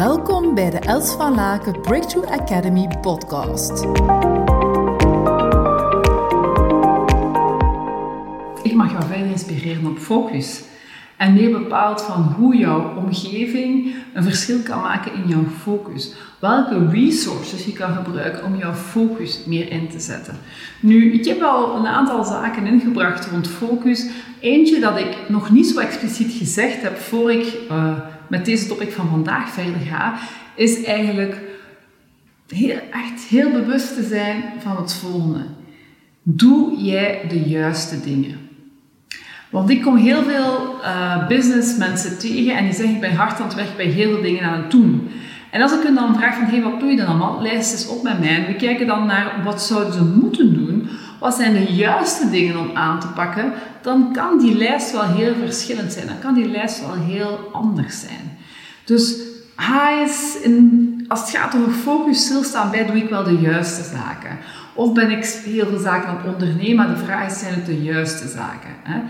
Welkom bij de Els van Laken Breakthrough Academy podcast. Ik mag jou verder inspireren op focus. En meer bepaald van hoe jouw omgeving een verschil kan maken in jouw focus. Welke resources je kan gebruiken om jouw focus meer in te zetten. Nu, ik heb al een aantal zaken ingebracht rond focus. Eentje dat ik nog niet zo expliciet gezegd heb voor ik uh, met deze topic van vandaag verder ga, is eigenlijk heel, echt heel bewust te zijn van het volgende. Doe jij de juiste dingen? Want ik kom heel veel uh, businessmensen tegen en die zeggen ik ben hard aan het werk bij heel veel dingen aan het doen. En als ik hen dan vraag van hey, wat doe je dan allemaal? Lijst eens op met mij. We kijken dan naar wat zouden ze moeten doen. Wat zijn de juiste dingen om aan te pakken? Dan kan die lijst wel heel verschillend zijn. Dan kan die lijst wel heel anders zijn. Dus hij is in, als het gaat over focus stilstaan bij, doe ik wel de juiste zaken. Of ben ik heel veel zaken aan het ondernemen, maar de vraag is, zijn het de juiste zaken? Hè?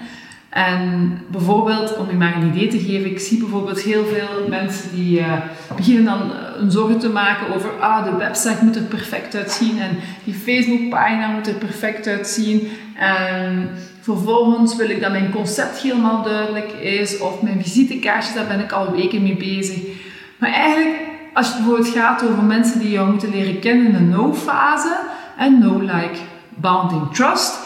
En bijvoorbeeld, om je maar een idee te geven, ik zie bijvoorbeeld heel veel mensen die uh, beginnen dan een zorgen te maken over, ah, de website moet er perfect uitzien en die Facebookpagina moet er perfect uitzien. En vervolgens wil ik dat mijn concept helemaal duidelijk is of mijn visitekaartjes, daar ben ik al weken mee bezig. Maar eigenlijk, als het bijvoorbeeld gaat over mensen die jou moeten leren kennen in de no-fase, en no-like, bounding trust,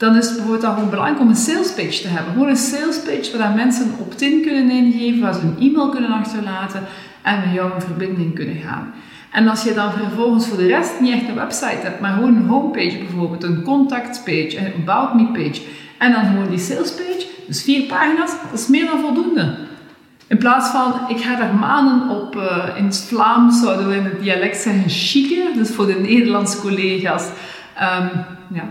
dan is het bijvoorbeeld belangrijk om een sales page te hebben. Gewoon een sales page waar mensen een opt-in kunnen ingeven, waar ze een e-mail kunnen achterlaten en met jou in verbinding kunnen gaan. En als je dan vervolgens voor de rest niet echt een website hebt, maar gewoon een homepage bijvoorbeeld, een contactpage, een about me page en dan gewoon die sales page, dus vier pagina's, dat is meer dan voldoende. In plaats van, ik ga daar maanden op, uh, in het Vlaams zouden we in het dialect zeggen, chique, dus voor de Nederlandse collega's, um, ja,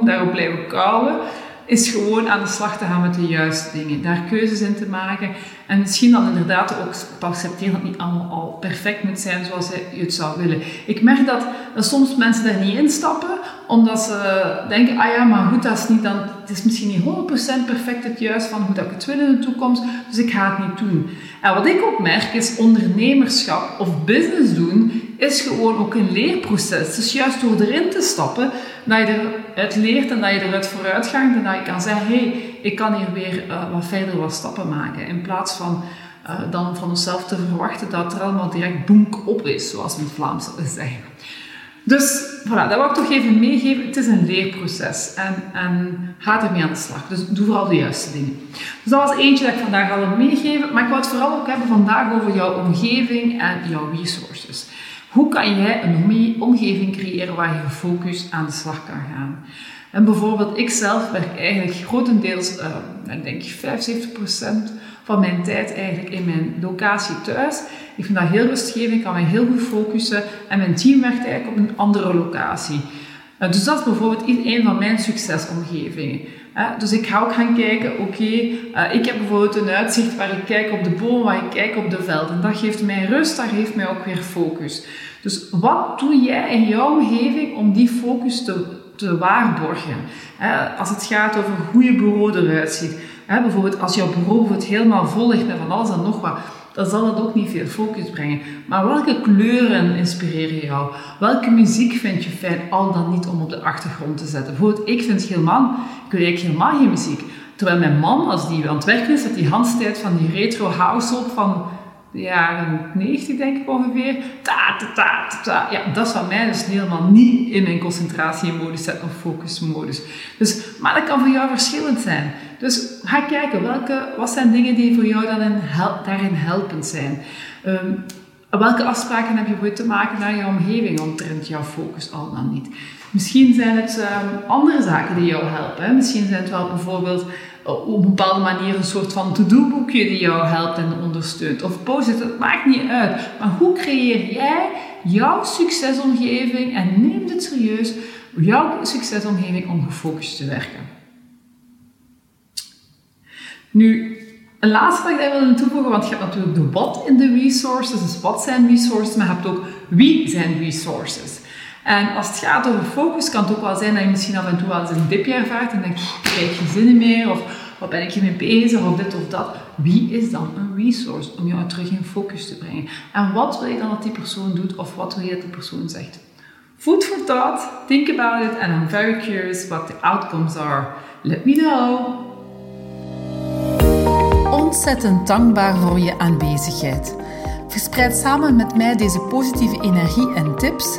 daarop blijven kauwen, is gewoon aan de slag te gaan met de juiste dingen. Daar keuzes in te maken. En misschien dan inderdaad ook te accepteren dat niet allemaal al perfect moet zijn zoals je het zou willen. Ik merk dat, dat soms mensen daar niet instappen, omdat ze denken, ah ja, maar goed, dat is niet dan, het is misschien niet 100% perfect het juist van hoe dat ik het wil in de toekomst, dus ik ga het niet doen. En wat ik ook merk is ondernemerschap of business doen is gewoon ook een leerproces. Dus juist door erin te stappen, dat je eruit leert en dat je eruit vooruit gaat en dat je kan zeggen, hé, hey, ik kan hier weer uh, wat verder wat stappen maken. In plaats van uh, dan van onszelf te verwachten dat er allemaal direct boenk op is, zoals we in Vlaams zeggen. Dus voilà, dat wil ik toch even meegeven. Het is een leerproces en, en ga ermee aan de slag. Dus doe vooral de juiste dingen. Dus dat was eentje dat ik vandaag al wil meegeven. Maar ik wil het vooral ook hebben vandaag over jouw omgeving en jouw resources. Hoe kan jij een omgeving creëren waar je gefocust aan de slag kan gaan? En bijvoorbeeld, ik zelf werk eigenlijk grotendeels, uh, ik denk 75% van mijn tijd eigenlijk in mijn locatie thuis. Ik vind dat heel rustgevend, ik kan me heel goed focussen en mijn team werkt eigenlijk op een andere locatie. Uh, dus dat is bijvoorbeeld een van mijn succesomgevingen. Dus ik ga ook gaan kijken, oké, uh, ik heb bijvoorbeeld een uitzicht waar ik kijk op de bomen, waar ik kijk op de velden. Dat geeft mij rust, dat geeft mij ook weer focus. Dus wat doe jij in jouw omgeving om die focus te, te waarborgen? Als het gaat over hoe je bureau eruit ziet. bijvoorbeeld als jouw bureau bijvoorbeeld helemaal vol ligt met van alles en nog wat, dan zal het ook niet veel focus brengen. Maar welke kleuren inspireren jou? Welke muziek vind je fijn, al dan niet om op de achtergrond te zetten? Bijvoorbeeld, ik vind helemaal, ik wil helemaal geen muziek. Terwijl mijn man, als die aan het werken is, zet die handstijd van die retro house op van jaren 90 denk ik ongeveer. Ta, ta, ta, ta, Ja, dat zou mij dus helemaal niet in mijn concentratiemodus zetten of focusmodus. Dus, maar dat kan voor jou verschillend zijn. Dus ga kijken, welke, wat zijn dingen die voor jou dan daarin helpend zijn. Um, welke afspraken heb je voor te maken naar je omgeving omtrent jouw focus al dan niet? Misschien zijn het um, andere zaken die jou helpen. Misschien zijn het wel bijvoorbeeld op een bepaalde manier een soort van to-do-boekje die jou helpt en ondersteunt. Of post-it, het maakt niet uit. Maar hoe creëer jij jouw succesomgeving en neem het serieus, jouw succesomgeving om gefocust te werken? Nu, een laatste wat ik daar wil toevoegen, want je hebt natuurlijk de wat in de resources, dus wat zijn resources, maar je hebt ook wie zijn resources. En als het gaat over focus, kan het ook wel zijn dat je misschien af en toe wel eens een dipje ervaart en denk je, krijg je zinnen meer, of wat ben ik hiermee bezig, of dit of dat. Wie is dan een resource om jou terug in focus te brengen? En wat wil je dan dat die persoon doet, of wat wil je dat die persoon zegt? Food for thought, think about it, and I'm very curious what the outcomes are. Let me know. Ontzettend dankbaar voor je aanwezigheid. Verspreid samen met mij deze positieve energie en tips.